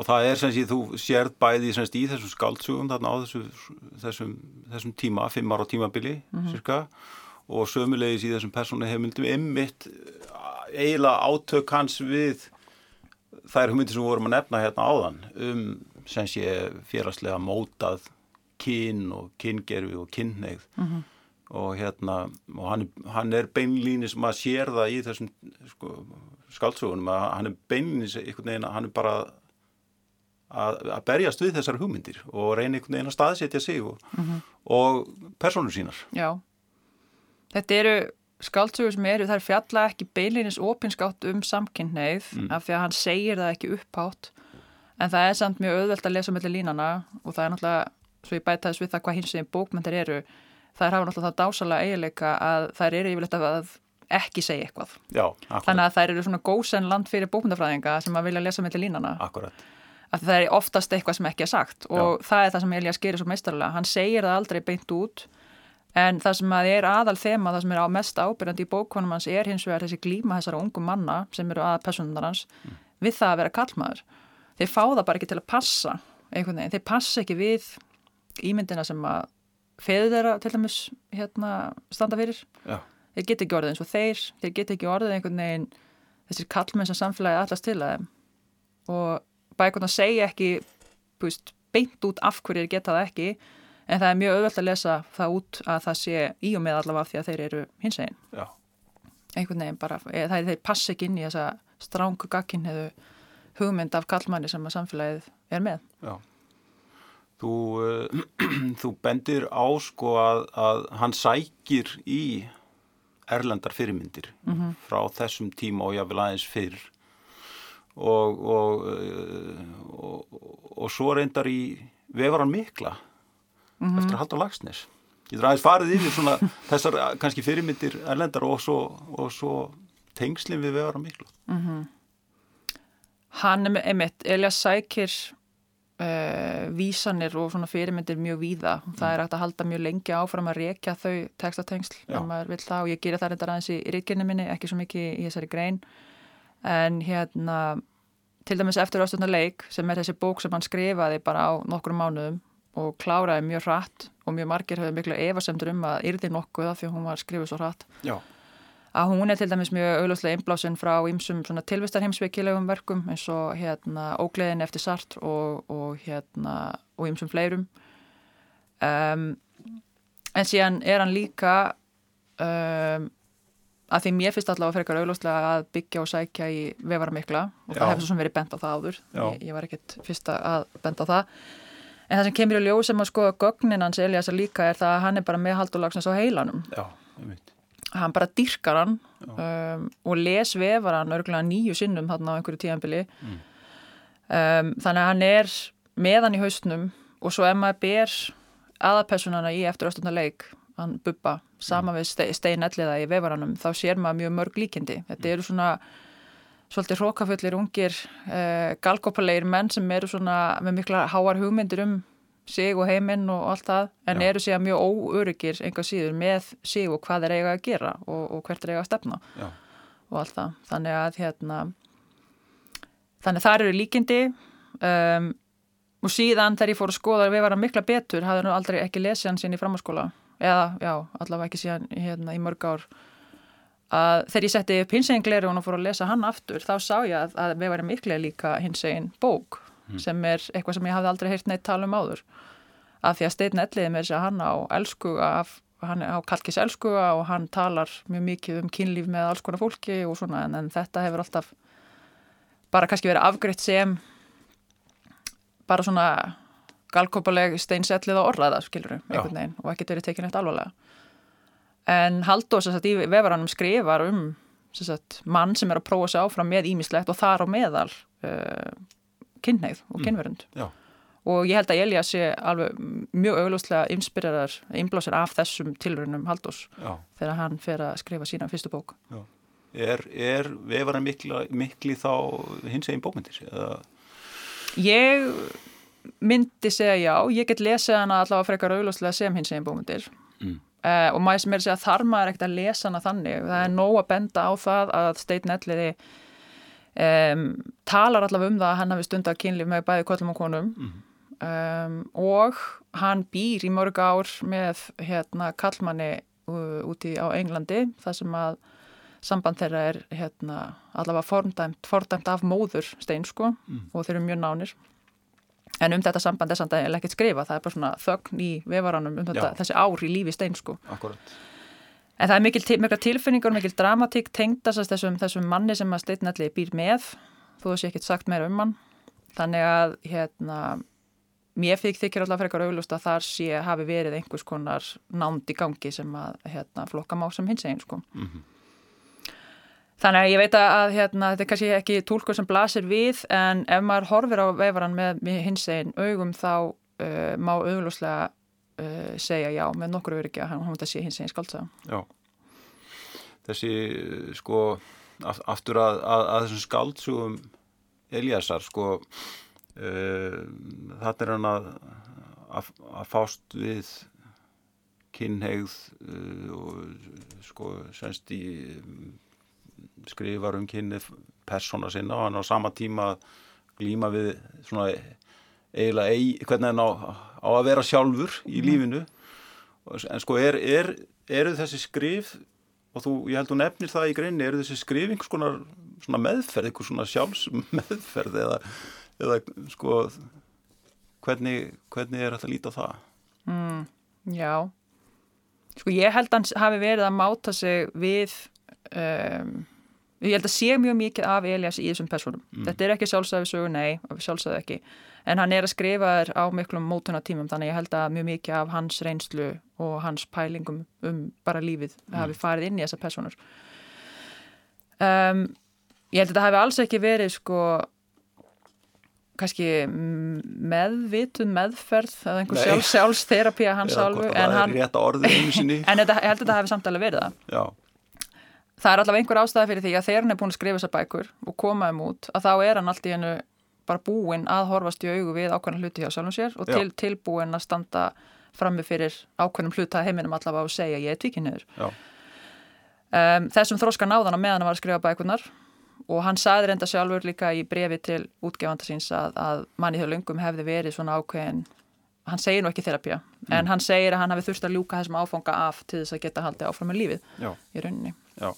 Og það er sem sé þú sérð bæði semst, í þessum skáldsugum þarna á þessu, þessum, þessum tíma, fimm ára tímabili mm -hmm. cirka og sömulegis í þessum persónu heimildum ymmit eiginlega átök hans við þær hugmyndir sem vorum að nefna hérna áðan um sem sé félagslega mótað kyn og kyngerfi og kynneigð mm -hmm og hérna og hann, hann er beinlýnis maður sér það í þessum sko, skáltsugunum að hann er beinlýnis einhvern veginn að hann er bara að, að berjast við þessar hugmyndir og reyna einhvern veginn að staðsetja sig og, mm -hmm. og personur sínar Já, þetta eru skáltsugur sem eru, það er fjalla ekki beinlýnis opinskátt um samkynneið mm. af því að hann segir það ekki upphátt en það er samt mjög auðvelt að lesa mellir línana og það er náttúrulega, svo ég bæta þess við það hvað hins veginn bókmyndir eru þær hafa náttúrulega það dásalega eiginleika að þær eru yfirleitt að ekki segja eitthvað. Já, akkurat. Þannig að þær eru svona góðsenn land fyrir bókmyndafræðinga sem að vilja lesa mellir línana. Akkurat. Að það er oftast eitthvað sem ekki er sagt og Já. það er það sem Elias gerir svo meistarlega. Hann segir það aldrei beint út en það sem að er aðal þema, það sem er á mest ábyrjandi í bókvonum hans er hins vegar þessi glíma þessara ungum manna sem eru aða personundar hans mm. við það að vera kallmaður. Þeir fá það bara ekki til að passa einhvern veginn. Þeir passa ekki við ímyndina sem að feður þeirra til dæmis hérna, standa fyrir. Já. Þeir get ekki orðið eins og þeir, þeir get ekki orðið einhvern veginn þessir kallmenn sem samfélagi allast til að þeim og bækona segja ekki búist, beint út af hverju þeir geta það ekki en það er mjög auðvöld að lesa það út að það sé í og með allavega því að þeir eru hins eginn. Já. Einhvern veginn bara, það er þeir passi ekki inn í þessa strángu gaginn hefur hugmynd af kallmanni sem að samfélagið er með. Já. Þú, uh, (clears throat) þú bendir á sko að, að hann sækir í erlendar fyrirmyndir mm -hmm. frá þessum tíma og jáfnvel aðeins fyrr og, og, uh, og, og svo reyndar í vefaran mikla mm -hmm. eftir að halda lagsnes. Ég þarf aðeins farið yfir svona (laughs) þessar kannski fyrirmyndir erlendar og svo, svo tengslinn við vefaran mikla. Mm -hmm. Hann er einmitt, Elias Sækir uh, vísanir og svona fyrirmyndir mjög víða. Það mm. er hægt að halda mjög lengi áfram að rekja þau textatengsl ef maður vil það og ég gerir það reyndar aðeins í ríkjunni minni, ekki svo mikið í þessari grein. En hérna, til dæmis eftir ástöndar leik sem er þessi bók sem hann skrifaði bara á nokkru mánuðum og kláraði mjög hratt og mjög margir höfðu miklu evasemtur um að yrði nokkuð af því hún var skrifuð svo hratt. Já að hún er til dæmis mjög augljóslega inblásin frá ýmsum tilvistar heimsveikilegum verkum eins og hérna Ógleðin eftir Sart og, og hérna og ýmsum fleirum. Um, en síðan er hann líka um, að því mér finnst allavega fyrir augljóslega að byggja og sækja í vefaramikla og Já. það hefur svo sem verið bent á það áður. Ég, ég var ekkert fyrsta að benda á það. En það sem kemur í ljóð sem að skoða gögnin hans Eliasa líka er það að hann er bara með haldurlagsins á heilanum. Já, ég veit hann bara dyrkar hann um, og les vefar hann örgulega nýju sinnum þarna á einhverju tíanbili mm. um, þannig að hann er með hann í haustnum og svo ef maður ber aðapersonana í eftir östundar leik hann buppa sama mm. við steinelliða í vefarannum þá sér maður mjög mörg líkindi þetta mm. eru svona svolítið hrókafullir ungir uh, galgópalegir menn sem eru svona með mikla háar hugmyndir um sig og heiminn og allt það en Já. eru síðan mjög óöryggir einhver síður með sig og hvað er eiga að gera og, og hvert er eiga að stefna Já. og allt það þannig að hérna þannig þar eru líkindi um, og síðan þegar ég fór að skoða við varum mikla betur, hafði nú aldrei ekki lesið hann sín í framhanskóla eða já, allavega ekki síðan hérna, í mörg ár að þegar ég setti upp hinsegin og fór að lesa hann aftur þá sá ég að, að við varum mikla líka hinsegin bók mm. sem er eitthvað sem ég hafði aldrei heyrt neitt tala um áður. Af því að Steinn Elliði með þess að hann á elskuga af, hann á kalkis elskuga og hann talar mjög mikið um kynlíf með alls konar fólki og svona en, en þetta hefur alltaf bara kannski verið afgriðt sem bara svona galkopaleg steinsellið á orðaða skiluru, einhvern veginn og ekkert verið tekinn eitt alvarlega. En Haldós að í vefaranum skrifar um sagt, mann sem er að prófa sig áfram með ímislegt og þar á meðal uh, kynneið og kynverund mm. og ég held að Elias sé alveg mjög auglúslega inspirarar, inblásir af þessum tilrönnum Haldós þegar hann fer að skrifa sína fyrstu bók Já. Er, er vefaran mikli, mikli þá hins eginn bókmyndir? Eða? Ég myndi segja já, ég get lesið hana allavega frekar auglúslega sem hins eginn bókmyndir mm. uh, og maður sem er að segja þar maður ekkert að lesa hana þannig, það er nóg að benda á það að Steinn Elliði um, talar allavega um það að hann hafi stund að kynlíf með bæði köllum og konum. Mm. um, og hann býr í mörg ár með hérna kallmanni úti á Englandi þar sem að samband þeirra er hérna allavega fordæmt, fordæmt af móður stein sko mm. og þeir eru mjög nánir. En um þetta samband er samt að ekki skrifa það er bara svona þögn í vefaranum um þetta, þessi ár í lífi stein sko. Akkurat En það er mikil, mikil tilfinningur, mikil dramatík tengdast þessum, þessum manni sem að Steitnalli býr með, þú hefði ekkert sagt meira um hann. Þannig að hérna, mér þykir þykir alltaf frekar auglust að þar sé hafi verið einhvers konar nánd í gangi sem að hérna, flokka má sem hins einn sko. Mm -hmm. Þannig að ég veit að hérna, þetta er kannski ekki tólkur sem blasir við en ef maður horfir á veifaran með hins einn augum þá uh, má auglustlega uh, segja já með nokkur ekki að hann hótt að sé hins eginn skaldsaga. Já, þessi sko aftur að, að, að þessum skaldsugum Eliasar sko uh, þetta er hann að, að, að fást við kynneigð uh, og sko semst í skrifar um kynnið persóna sinna og hann á sama tíma glíma við svona eiginlega eig, hvernig hann á, á að vera sjálfur í mm. lífinu en sko er, er, eru þessi skrif og þú, ég held að þú nefnir það í greinni, eru þessi skrif einhvers konar meðferð, einhvers svona sjálfsmeðferð eða, eða sko hvernig, hvernig er þetta að líta á það? Mm, já sko ég held að hann hafi verið að máta sig við um, ég held að sé mjög mikið af Elias í þessum personum. Mm. Þetta er ekki sjálfsæði sögu, nei, sjálfsæði ekki. En hann er að skrifa þér á miklum mótunatímum þannig ég held að mjög mikið af hans reynslu og hans pælingum um bara lífið mm. hafi farið inn í þessa personur. Um, ég held að þetta hafi alls ekki verið sko kannski meðvitun meðferð eða einhver sjálf, sjálfsterapi (laughs) að hans alveg en, hann, (laughs) en þetta, ég held að þetta hafi samtalið verið það Já það er allavega einhver ástæða fyrir því að þegar hann er búin að skrifa þessar bækur og koma um út að þá er hann allt í hennu bara búinn að horfast í augu við ákveðnum hluti hjá sjálfum sér og til, tilbúinn að standa frammi fyrir ákveðnum hluta heiminum allavega og segja ég er tvíkinniður um, þessum þróska náðan á meðan hann var að skrifa bækunar og hann saði reynda sjálfur líka í brefi til útgefanda síns að, að manni þau lungum hefði verið svona ákveðin hann segir nú ekki þerapja mm. en hann segir að hann hafi þurft að ljúka þessum áfanga af til þess að geta haldið áfram með lífið Já. í rauninni. Já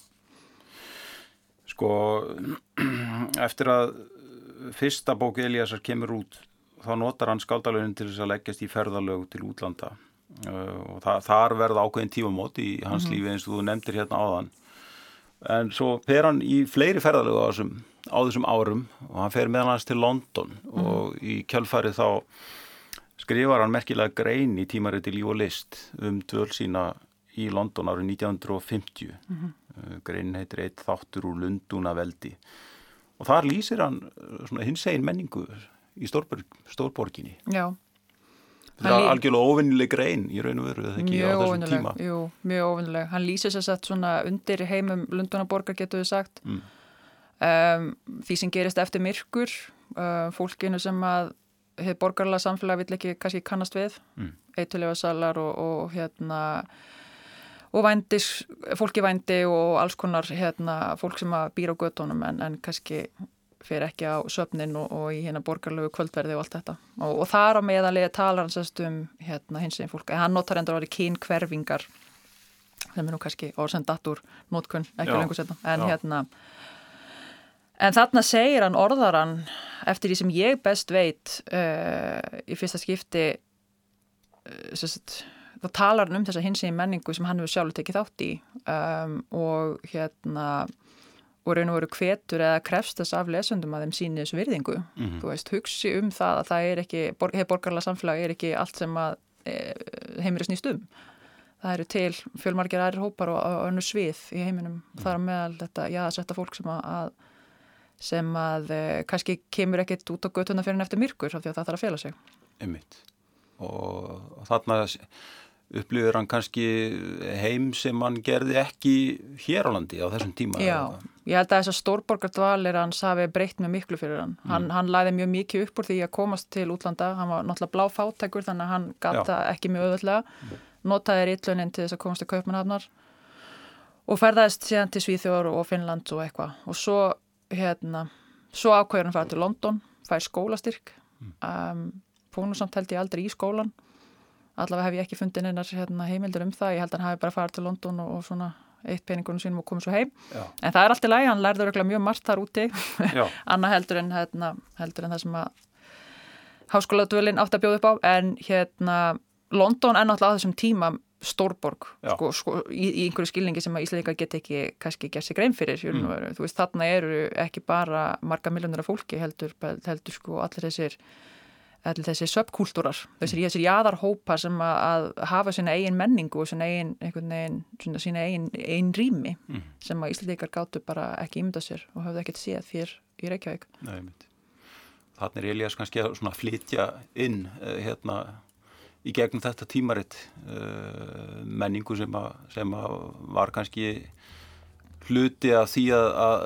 Sko, eftir að fyrsta bók Eliasar kemur út, þá notar hann skaldalögin til þess að leggjast í ferðalög til útlanda uh, og það, þar verða ákveðin tífamót í hans mm -hmm. lífi eins og þú nefndir hérna áðan. En svo fer hann í fleiri ferðalög á þessum, á þessum árum og hann fer meðan hans til London mm -hmm. og í kjálfarið þá skrifar hann merkilega grein í tímariti líf og list um dvöl sína í London árið 1950. Mm -hmm. Eh, grein heitir eitt þáttur úr Lundúna veldi og þar lýsir hann eh, hins egin menningu í stórborg, stórborginni. Já. Það er algjörlega ofinnileg grein í raun og veru eða ekki á þessum tíma. Jú, mjög ofinnileg, hann lýsir sér sett svona undir heimum Lundúnaborgar getur við sagt. Mm. um, því sem gerist eftir myrkur uh, fólkinu sem að borgarlega samfélag vill ekki kannast við. Mm. eitthulega salar og, og hérna og vændis, fólki vændi og alls konar hérna, fólk sem býr á göttunum en, en kannski fyrir ekki á söfnin og, og í hérna borgarlegu kvöldverði og allt þetta. Og, og þar á meðalega talar sérst um hérna hins veginn fólk, en hann notar endur orðið kynkverfingar sem er nú kannski orðsendatur nótkunn, ekki lengur setna en Já. hérna en þarna segir hann orðaran eftir því sem ég best veit uh, í fyrsta skipti uh, sérst þá talar hann um þessa hins í menningu sem hann hefur sjálf tekið þátt í um, og hérna og raun og veru kvetur eða krefst þess af lesundum að þeim síni þessu virðingu mm -hmm. þú veist, hugsi um það að það er ekki hefur borgarlega samfélag er ekki allt sem að e, heimir er snýst um það eru til fjölmargir aðri hópar og, og önnu svið í heiminum mm þar meðal þetta, já, þetta fólk sem að sem að e, kannski kemur ekkit út á göttuna fyrir en eftir myrkur af því að það þarf að fela sig Einmitt. og þarna upplifir hann kannski heim sem hann gerði ekki hér á landi á þessum tíma. Já, ég held að þessar stórborgardvalir hans hafi breytt mjög miklu fyrir hann. Mm. Hann, hann læði mjög mikið upp úr því að komast til útlanda, hann var náttúrulega blá fátækur þannig að hann gata Já. ekki mjög öðvöldlega, mm. notaði rítluninn til þess að komast til Kaupmannhafnar og ferðaðist síðan til Svíþjóður og Finnland og eitthvað og svo, hérna, svo ákvæður hann fara til London, fær skólastyrk, mm. um, fónu samt held ég aldrei í skólan allavega hef ég ekki fundið einar hérna, heimildur um það, ég held að hann hafi bara farið til London og, og svona eitt peningunum sínum og komið svo heim. Já. en það er allt í lagi, hann lærður mjög margt þar úti. (laughs) Annað heldur en hérna, heldur en það sem að háskóladvölinn átt að bjóða upp á. En hérna London er náttúrulega á þessum tíma stórborg sko, sko, í, í einhverju skilningi sem að Íslandika get ekki kannski gert sig grein fyrir mm. þú veist þarna eru ekki bara marga miljónir af fólki heldur, heldur sko allir þessir allir þessi söpkúltúrar, þessir, þessir jáðarhópa sem að hafa sína eigin menningu og sína eigin, eigin, sína eigin, eigin rými mm. sem að Íslandikar gáttu bara ekki ímynda sér og hafðu ekkert séð fyrir í Reykjavík. Nei, Þannig er Elias kannski að flytja inn eh, hérna í gegnum þetta tímaritt uh, menningu sem, að, sem að var kannski hluti af því að, að,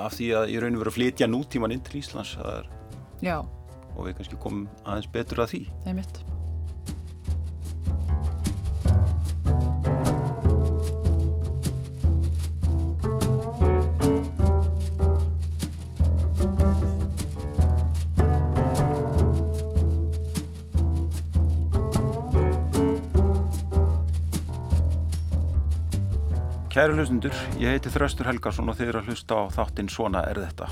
að því að í raun og veru að flytja nútíman inn til Íslands er, og við kannski komum aðeins betur að því. Það er mitt. Kæru hlustundur, ég heiti Þraustur Helgarsson og þið eru að hlusta á þáttinn Svona er þetta.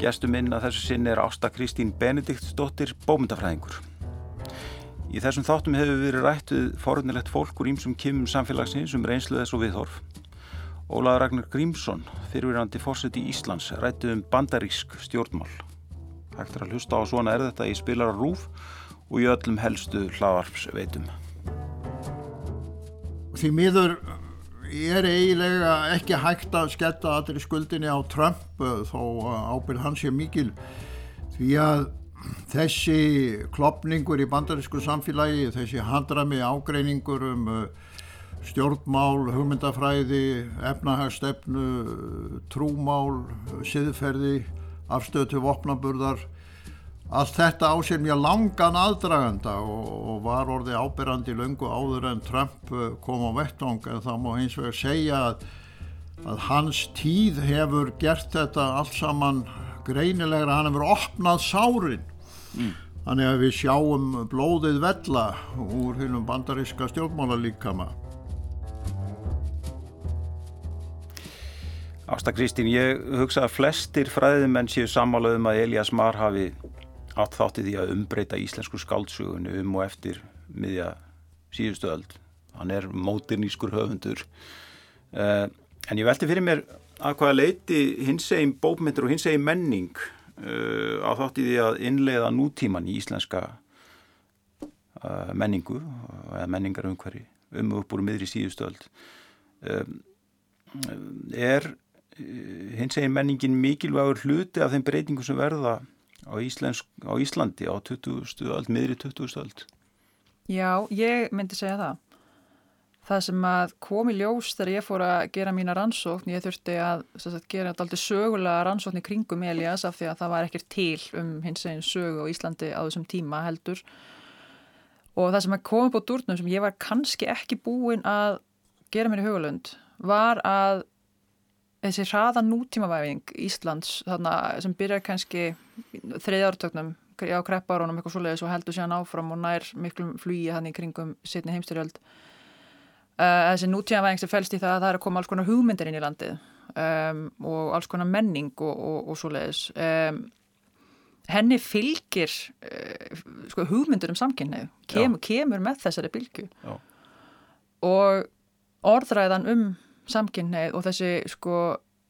Gestum minn að þessu sinni er Ásta Kristín Benediktsdóttir, bómyndafræðingur. Í þessum þáttum hefur verið rættuð forunilegt fólk úr ímsum kymum samfélagsins um reynslu þess og viðhorf. Ólaður Ragnar Grímsson, fyrirvirandi fórsett í Íslands, rættuð um bandarísk stjórnmál. Hægt er að hlusta á Svona er þetta í spilara rúf og í öllum helstu hlaðarpsveitum. Því miður er eiginlega ekki hægt að sketta allir skuldinni á Trump eh, þó ábyrð hans sé mikil. Því að þessi klopningur í bandarísku samfélagi, þessi handrami ágreiningur um eh, stjórnmál, hugmyndafræði, efnahagstefnu, trúmál, siðferði, afstöðu vopnaburðar Allt þetta á sér mjög langan aðdraganda og, og var orðið ábyrrandi lungu áður en Trump eh, kom á vettung en það má hins vegar segja að, að hans tíð hefur gert þetta allt saman greinilegra, hann hefur opnað sárin. Mm. Þannig að við sjáum blóðið vella úr húnum bandaríska stjórnmálarlíkama. Ásta Kristín, ég hugsa að flestir fræðimenn séu sammálaðum að Elias Marr hafi átt þátti því að umbreyta íslensku skáldsögunni um og eftir miðja síðustu öld. Hann er mótirnískur höfundur. Uh, en ég velti fyrir mér að hvaða leiti hins egin bópmyndur og hins egin menning uh, á þátti því að innleiða nútíman í íslenska uh, menningu eða menningar umhverfi um og upp úr miðri síðustu öld. Er hins egin menningin mikilvægur hluti af þeim breytingum sem verða á, Íslensk, á Íslandi á 20. öld, miðri 20. öld? Já, ég myndi segja það. Það sem að kom í ljós þegar ég fór að gera mína rannsókn, ég þurfti að sagt, gera alltaf sögulega rannsókn í kringum Elias af því að það var ekkert til um hins eginn sögu á Íslandi á þessum tíma heldur. Og það sem að kom upp á durnum sem ég var kannski ekki búin að gera mér í hugalund var að þessi hraða nútímavæfing Íslands þarna, sem byrjar kannski þriðjártöknum á kreppárunum eitthvað svoleiðis og heldur síðan áfram og nær miklum flugi hann í kringum setni heimstyrjöld uh, þessi nútímavæfing sem fælst í það að það er að koma alls konar hugmyndir inn í landið um, og alls konar menning og, og, og svoleiðis. Um, henni fylgir uh, sko, hugmyndur um samkynneið Kem, kemur með þessari bylgu Já. og orðræðan um samkynneið og þessi sko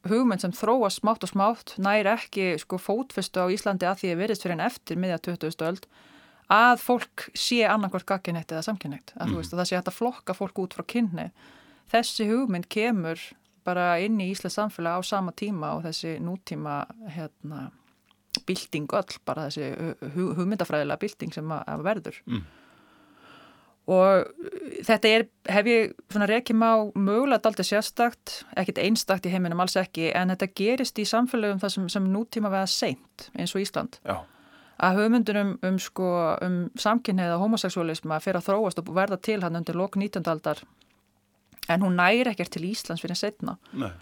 hugmynd sem þróast smátt og smátt næri ekki sko fótfestu á Íslandi að því að verðist fyrir en eftir miðja 20. öld að fólk sé annarkvært gagginætt eða samkynnætt að mm. veist að það sé hægt að flokka fólk út frá kynni þessi hugmynd kemur bara inn í Íslands samfélag á sama tíma og þessi nútíma hérna bilding öll, bara þessi hugmyndafræðilega bilding sem að verður mm og þetta er, hef ég svona reykjum á mögulega daldið sérstakt, ekkit einstakt í heiminum alls ekki, en þetta gerist í samfélagum það sem, sem nútíma veða seint eins og Ísland Já. að höfmyndunum um, sko, um samkynneiða homoseksualisma fyrir að þróast og verða til hann undir lok 19. aldar en hún næri ekkert til Íslands fyrir setna Nei.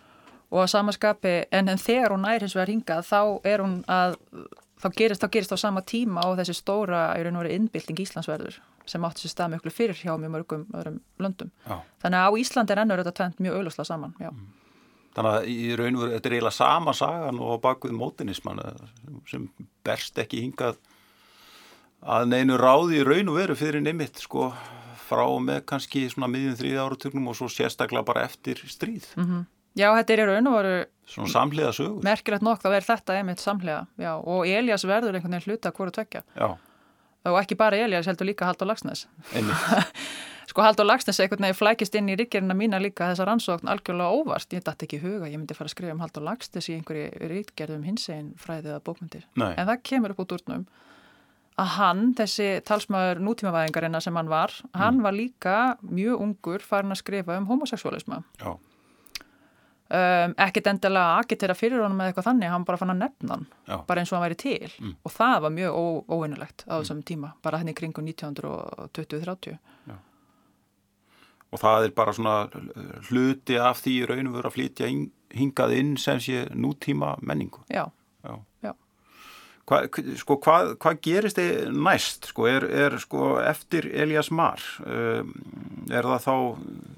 og að samaskapi, en, en þegar hún næri hins vegar hingað þá er hún að þá gerist, þá gerist á sama tíma og þessi stóra, í raun og verið innbylting Íslandsverður sem átti sér stað mjög fyrir hjá mjög mörgum öðrum löndum. Já. Þannig að á Íslandi er ennur þetta tvent mjög auðvusla saman. Já. Mm. Þannig að í raun og veru þetta er eiginlega sama sagan og bakvið mótinisman sem berst ekki hingað að neinu ráði í raun og veru fyrir neymitt sko frá með kannski svona miðjum þrýða áratögnum og svo sérstaklega bara eftir stríð. Mm -hmm. Já, þetta er í raun og veru svona samhliða sögur. Merkilegt nokk að vera þetta einmitt samhliða. Já, og Elias verður einhvern veginn hluta hverju tvekja. Já og ekki bara Elias heldur líka Haldur Lagsnes (laughs) sko Haldur Lagsnes einhvern veginn flækist inn í ríkjörina mína líka þessar ansókn algjörlega óvart, ég dætti ekki huga ég myndi fara að skrifa um Haldur Lagsnes í einhverju ríkjörðum hins einn fræðið að bókmyndir Nei. en það kemur upp út úrnum að hann, þessi talsmaður nútímavæðingarina sem hann var, hann var líka mjög ungur farin að skrifa um homoseksualisma. Já. Um, ekkert endilega agitera fyrir honum eða eitthvað þannig, hann bara fann að nefna hann Já. bara eins og hann væri til Mm. og það var mjög óvinnulegt á þessum tíma bara henni kringum 1920-30 Og það er bara svona uh, hluti af því raunum verið að flytja inn, hingað inn sem sé nútíma menningu. já, Já. Hva, sko, hvað, hvað gerist þið næst? Sko, er, er sko, eftir Elias Mar, um, er það þá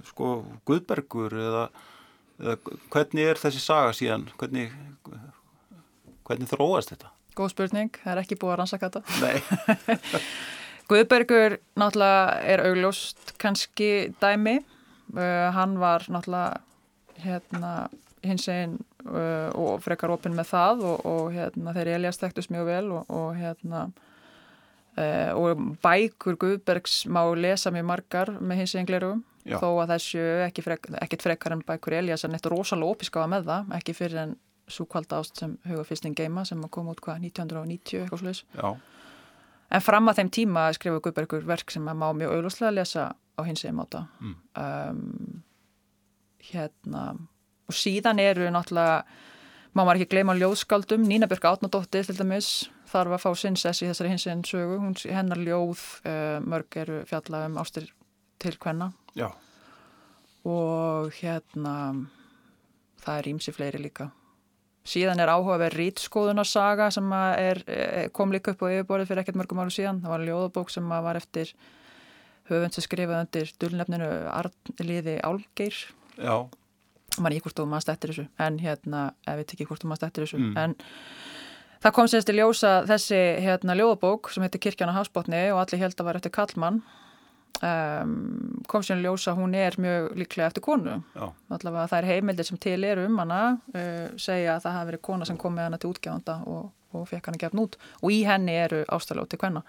sko, Guðbergur eða hvernig er þessi saga síðan? Hvernig, hvernig þróast þetta? góð spurning, það er ekki búið að rannsaka þetta Nei. (laughs) Guðbergur náttúrulega er augljóst kannski dæmi uh, hann var náttúrulega hérna hins einn uh, og frekar opinn með það og, og hérna þeir Elias þekktust mjög vel og, og hérna uh, og bækur Guðbergs má lesa mjög margar með hins einn glerugum Já. þó að þessu ekki frek, frekar en bækur Elias en eitt rosalega opiskafa með það ekki fyrir en svo kvalda ást sem huga fyrstin geima sem kom út hvað 1990 eitthvað sluðis En fram að þeim tíma skrifa Guðbergur verk sem að má mjög auðvuslega lesa á hins eginn máta. Mm. Um, hérna, og síðan eru náttúrulega, má maður ekki gleyma ljóðskaldum, Nína Björk Átnadóttir til dæmis, þarf að fá sinnsess í þessari hins eginn sögu, hennar ljóð uh, mörg eru fjalla um ástir til hvenna já, og hérna, það er ímsi fleiri líka. Síðan er áhugaverð rítskoðunarsaga sem er, eh, kom líka upp á yfirborðið fyrir ekkert mörgum áru síðan. Það var ljóðabók sem var eftir höfund sem skrifaði undir dulnefninu Arnliði Álgeir. já, Man ekki hvort þú maður stættir þessu, en hérna, ef við tekið hvort þú maður stættir þessu. Mm. En það kom sérst í ljósa þessi hérna ljóðabók sem heitir Kirkjana Hafsbótni og allir held að var eftir Kallmann. Um, kom í ljósa að hún er mjög líklega eftir konu já, allavega það er heimildir sem til eru um hana uh, segja að það hafi verið kona sem kom með hana til útgjáðanda og, og fekk hana gefn út og í henni eru ástalóð til hvenna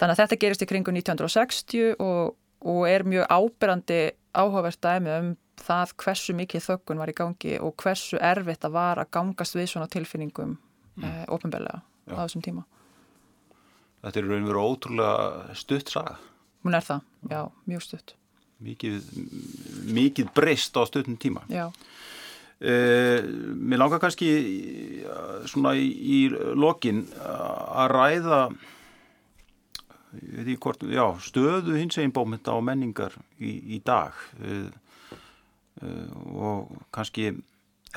þannig að þetta gerist í kringu 1960 og, og er mjög ábyrrandi áhugavert dæmi um það hversu mikið þökkun var í gangi og hversu erfitt það var að gangast við svona tilfinningum mm. uh, ofinbeglega Já. á þessum tíma þetta er raun og veru ótrúlega stutt saga. Hún er það, já, mjög stutt. Mikið, mikið breyst á stuttum tíma. já, Uh, mér langar kannski uh, svona í, í lokin að ræða hvort, já, stöðu hins eginn bómynda á menningar í, í dag. Uh, uh, og kannski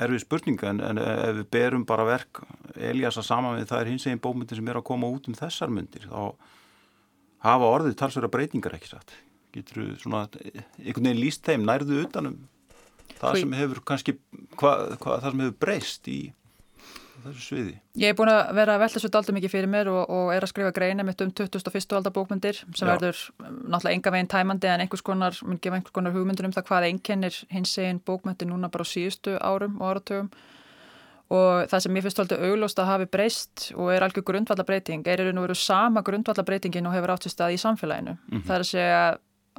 erfið spurninga en, en ef við berum bara verk Eliasa saman við það er hins eginn bómyndin sem er að koma út um þessar myndir þá hafa orðið talsverða breytingar ekki satt getur þú svona einhvern veginn líst þeim nærðu utanum það í- sem hefur kannski hva, hva, það sem hefur breyst í þessu sviði Ég er búin að vera að velta svo daldið mikið fyrir mér og, og er að skrifa greina mitt um 21. aldar bókmyndir sem Já. verður náttúrulega enga veginn tæmandi en einhvers konar, mun gefa einhvers konar hugmyndur um það hvað einkennir hins eginn bókmyndir núna bara á síðustu árum og áratugum og það sem ég finnst aldrei auglóst að hafi breyst og er algjör grundvallabreiting er og veru sama grundvallabreitingin og hefur átt sér stað í samfélaginu. Það er að segja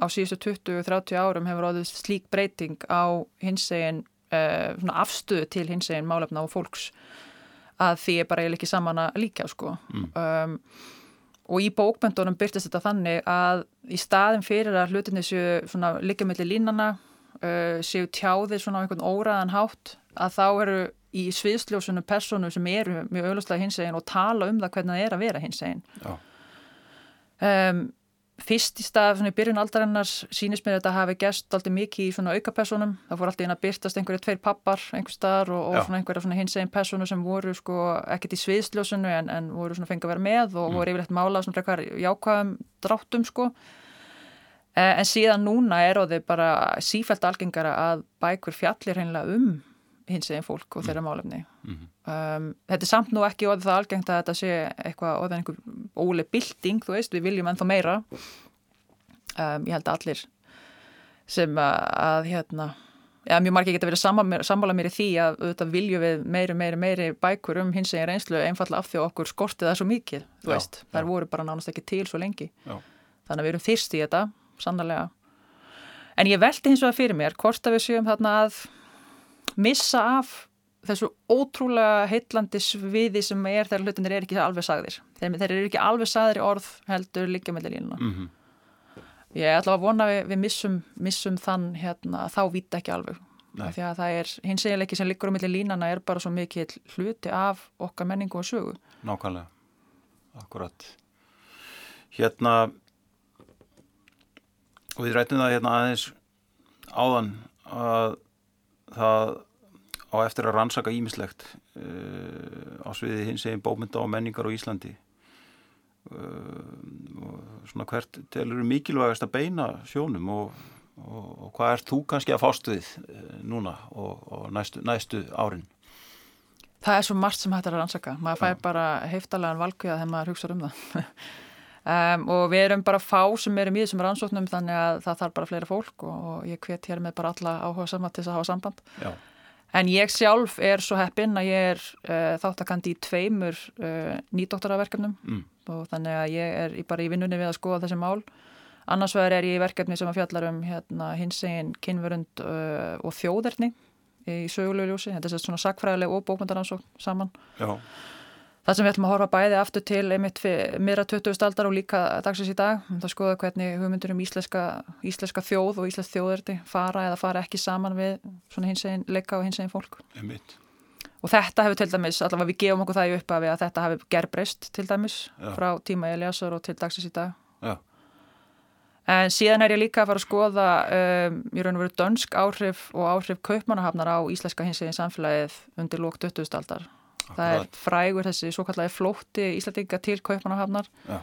á síðustu 20-30 árum hefur áður slík breyting á hins eginn uh, afstöðu til hins eginn málefna og fólks að því er bara ekki saman að líka sko. um, og í bókmyndunum byrtist þetta þannig að í staðin fyrir að hlutinni séu svona líka mellir línana uh, séu tjáðir svona á einhvern óraðan hátt að þá eru í sviðsljósunum personu sem eru mjög auðvitað hinsegin og tala um það hvernig það er að vera hinsegin. Já, um, fyrst í stað svona í byrjun aldarennars sýnist mér að þetta hafi gæst alltaf mikið í svona aukapersonum það fór alltaf inn að byrtast einhverju tveir pappar einhver staðar og, og svona einhverja svona hinsegin personu sem voru sko ekkert í sviðsljósunu en, en voru svona fengið að vera með og voru yfirleitt málað svona frekar jákvæðum dráttum sko. Eh, en síðan núna er á þau bara sífælt algengara að bækur fjallir hreinlega um hins eginn fólk og þeirra málefni. Um, þetta er samt nú ekki orðið það algengt að þetta sé eitthvað orðið einhver ólega bylting, þú veist, við viljum ennþá meira. Um, ég held að allir sem að, að hérna Já, mjög margir geta verið sammála, mér í því að auðvitað viljum við meiri, meiri, meiri bækur um hins eginn reynslu einfalla af því að okkur skortið það svo mikið, þú Já, veist, þær voru bara nánast ekki til svo lengi. já, Þannig að við erum þyrst í þetta, sannlega. En ég velti hins vegar fyrir mér hvort að við séum þarna að missa af þessu ótrúlega heitlandi sviði sem er þegar hlutinir er ekki alveg sagðir. þeir, þeir eru ekki alveg saðir í orð heldur líka með línuna Mm -hmm. ég ætla að vona við, við missum, missum þann hérna, þá vita ekki alveg því að það er hins egileiki sem liggur á milli línana er bara svo mikið hluti af okkar menningu og sögu Nákvæmlega, akkurat. Hérna, og við rættum það hérna aðeins áðan að það á eftir að rannsaka ímislegt uh, á sviði hins eginn bómynda og menningar á Íslandi. Uh, og svona hvert telur mikilvægast að beina sjónum og, og, og hvað ert þú kannski að fást við uh, núna og, og næstu, næstu árin? Það er svo margt sem hættar að rannsaka. Maður fær bara heiftalega valkvíða þegar maður hugsa um það. (laughs) um, og við erum bara fá sem erum í þessum rannsóknum þannig að það þarf bara fleira fólk og, og ég hvet hér með bara alla áhuga saman til þess að hafa samband. Já. En ég sjálf er svo heppinn að ég er uh, þáttakandi í tveimur uh, nýdoktoraverkefnum Mm. og þannig að ég er í, bara í vinnunni við að skoða þessi mál. Annars vegar er ég í verkefni sem að fjallar um hérna, hinsegin, kynverund uh, og þjóðerni í sögulegu ljósi. Þetta er svona sakfræðileg og bókmyndaransók saman. Já, Það sem við ætlum að horfa bæði aftur til einmitt meira 20. aldar og líka dagsins í dag. Það skoða hvernig hugmyndur um íslenska, íslenska þjóð og íslensk þjóðerdi fara eða fara ekki saman við svona hinsegin leika og hinsegin fólk. einmitt. Og þetta hefur til dæmis, allavega við gefum okkur það í uppafi að þetta hefur gerbreyst til dæmis Já. frá tíma Eliasar og til dagsins í dag. Já, En síðan er ég líka að fara að skoða um, í raun og veru dönsk áhrif og áhrif kaupmannahafnar á íslenska hinsegin samfélagið undir lók 20. aldar. Það er frægur þessi svo kallagi flótti Íslandinga til kaupmannahafnar Já,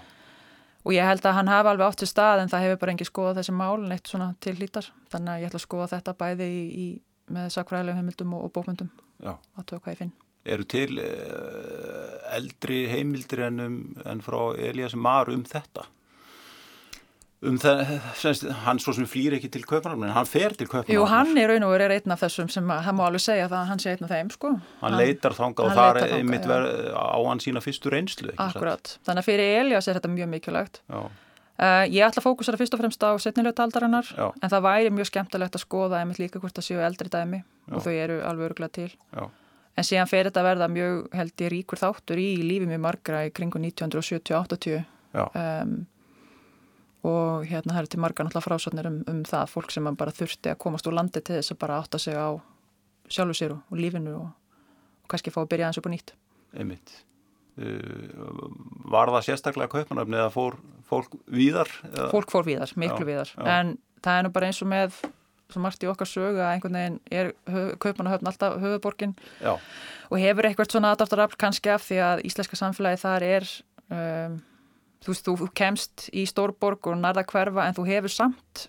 og ég held að hann hafi alveg átt til stað en það hefur bara engi skoðað þessi mál neitt svona til hlítar. Þannig að ég ætla að skoða þetta bæði í, í, með sakfræðilegum heimildum og, og bókmyndum að tóka hvað ég finn. Eru til uh, eldri heimildir en, um, en frá Elias Mar um þetta? Um það, hann svo sem flýr ekki til Kaupanafn, en hann fer til Kaupanafn. Jú, hann í raun og veru er einn af þessum sem hann má alveg segja það að hann sé einn af þeim, sko. Hann leitar þangað og leitar þangað, einmitt já. ver, á hann sína fyrstu reynslu. Akkurat. Þannig að fyrir Elias er þetta mjög mikilvægt. Uh, ég ætla að fókusera fyrst og fremst á setnilötu aldarinnar Já. en það væri mjög skemmtilegt að skoða einmitt líka hvort það séu eldri dæmi Já. og þau eru alveg örgulega til. já, En síðan fer þetta verða mjög held ég ríkur þáttur í lífi mjög margra í kringu 1970-80 já, um, og hérna það eru til marga náttúrulega frásatnir um, um það fólk sem bara þurfti að komast úr landi til þess að bara átta sig á sjálfu sér og, og lífinu og, og kannski fá að byrja aðeins upp á nýtt. einmitt. Uh, var það sérstaklega Kaupanafn eða fór fólk víðar? Eða? Fólk fór víðar, miklu Já, víðar já. en það er nú bara eins og með svo margt í okkar sögu að einhvern veginn er kaupmanahöfn alltaf höfuborgin Já, og hefur eitthvað svona aðdáttarafl kannski af því að íslenska samfélagi þar er um, þú veist, þú kemst í stórborg og narða hverfa en þú hefur samt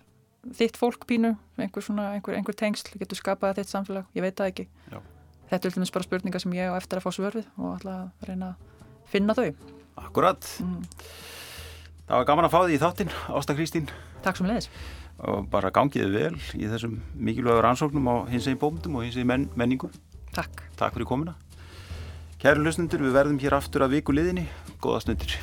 þitt fólk pínu, einhver svona, einhver, einhver tengsl getur skapað þitt samfélag, ég veit það ekki Já. þetta er dæmis bara spurninga sem ég á eftir að fá svör við og að reyna að finna þau akkurat. mm. Það var gaman að fá því í þáttinn, Ásta Kristín. Takk sem leiðis og bara gangiði vel í þessum mikilvægur ansóknum á hins eginn bómyndum og hins eginn men menningu. Takk Takk fyrir komuna. Kæru lusnundur, við verðum hér aftur að viku liðinni. Góða stundir.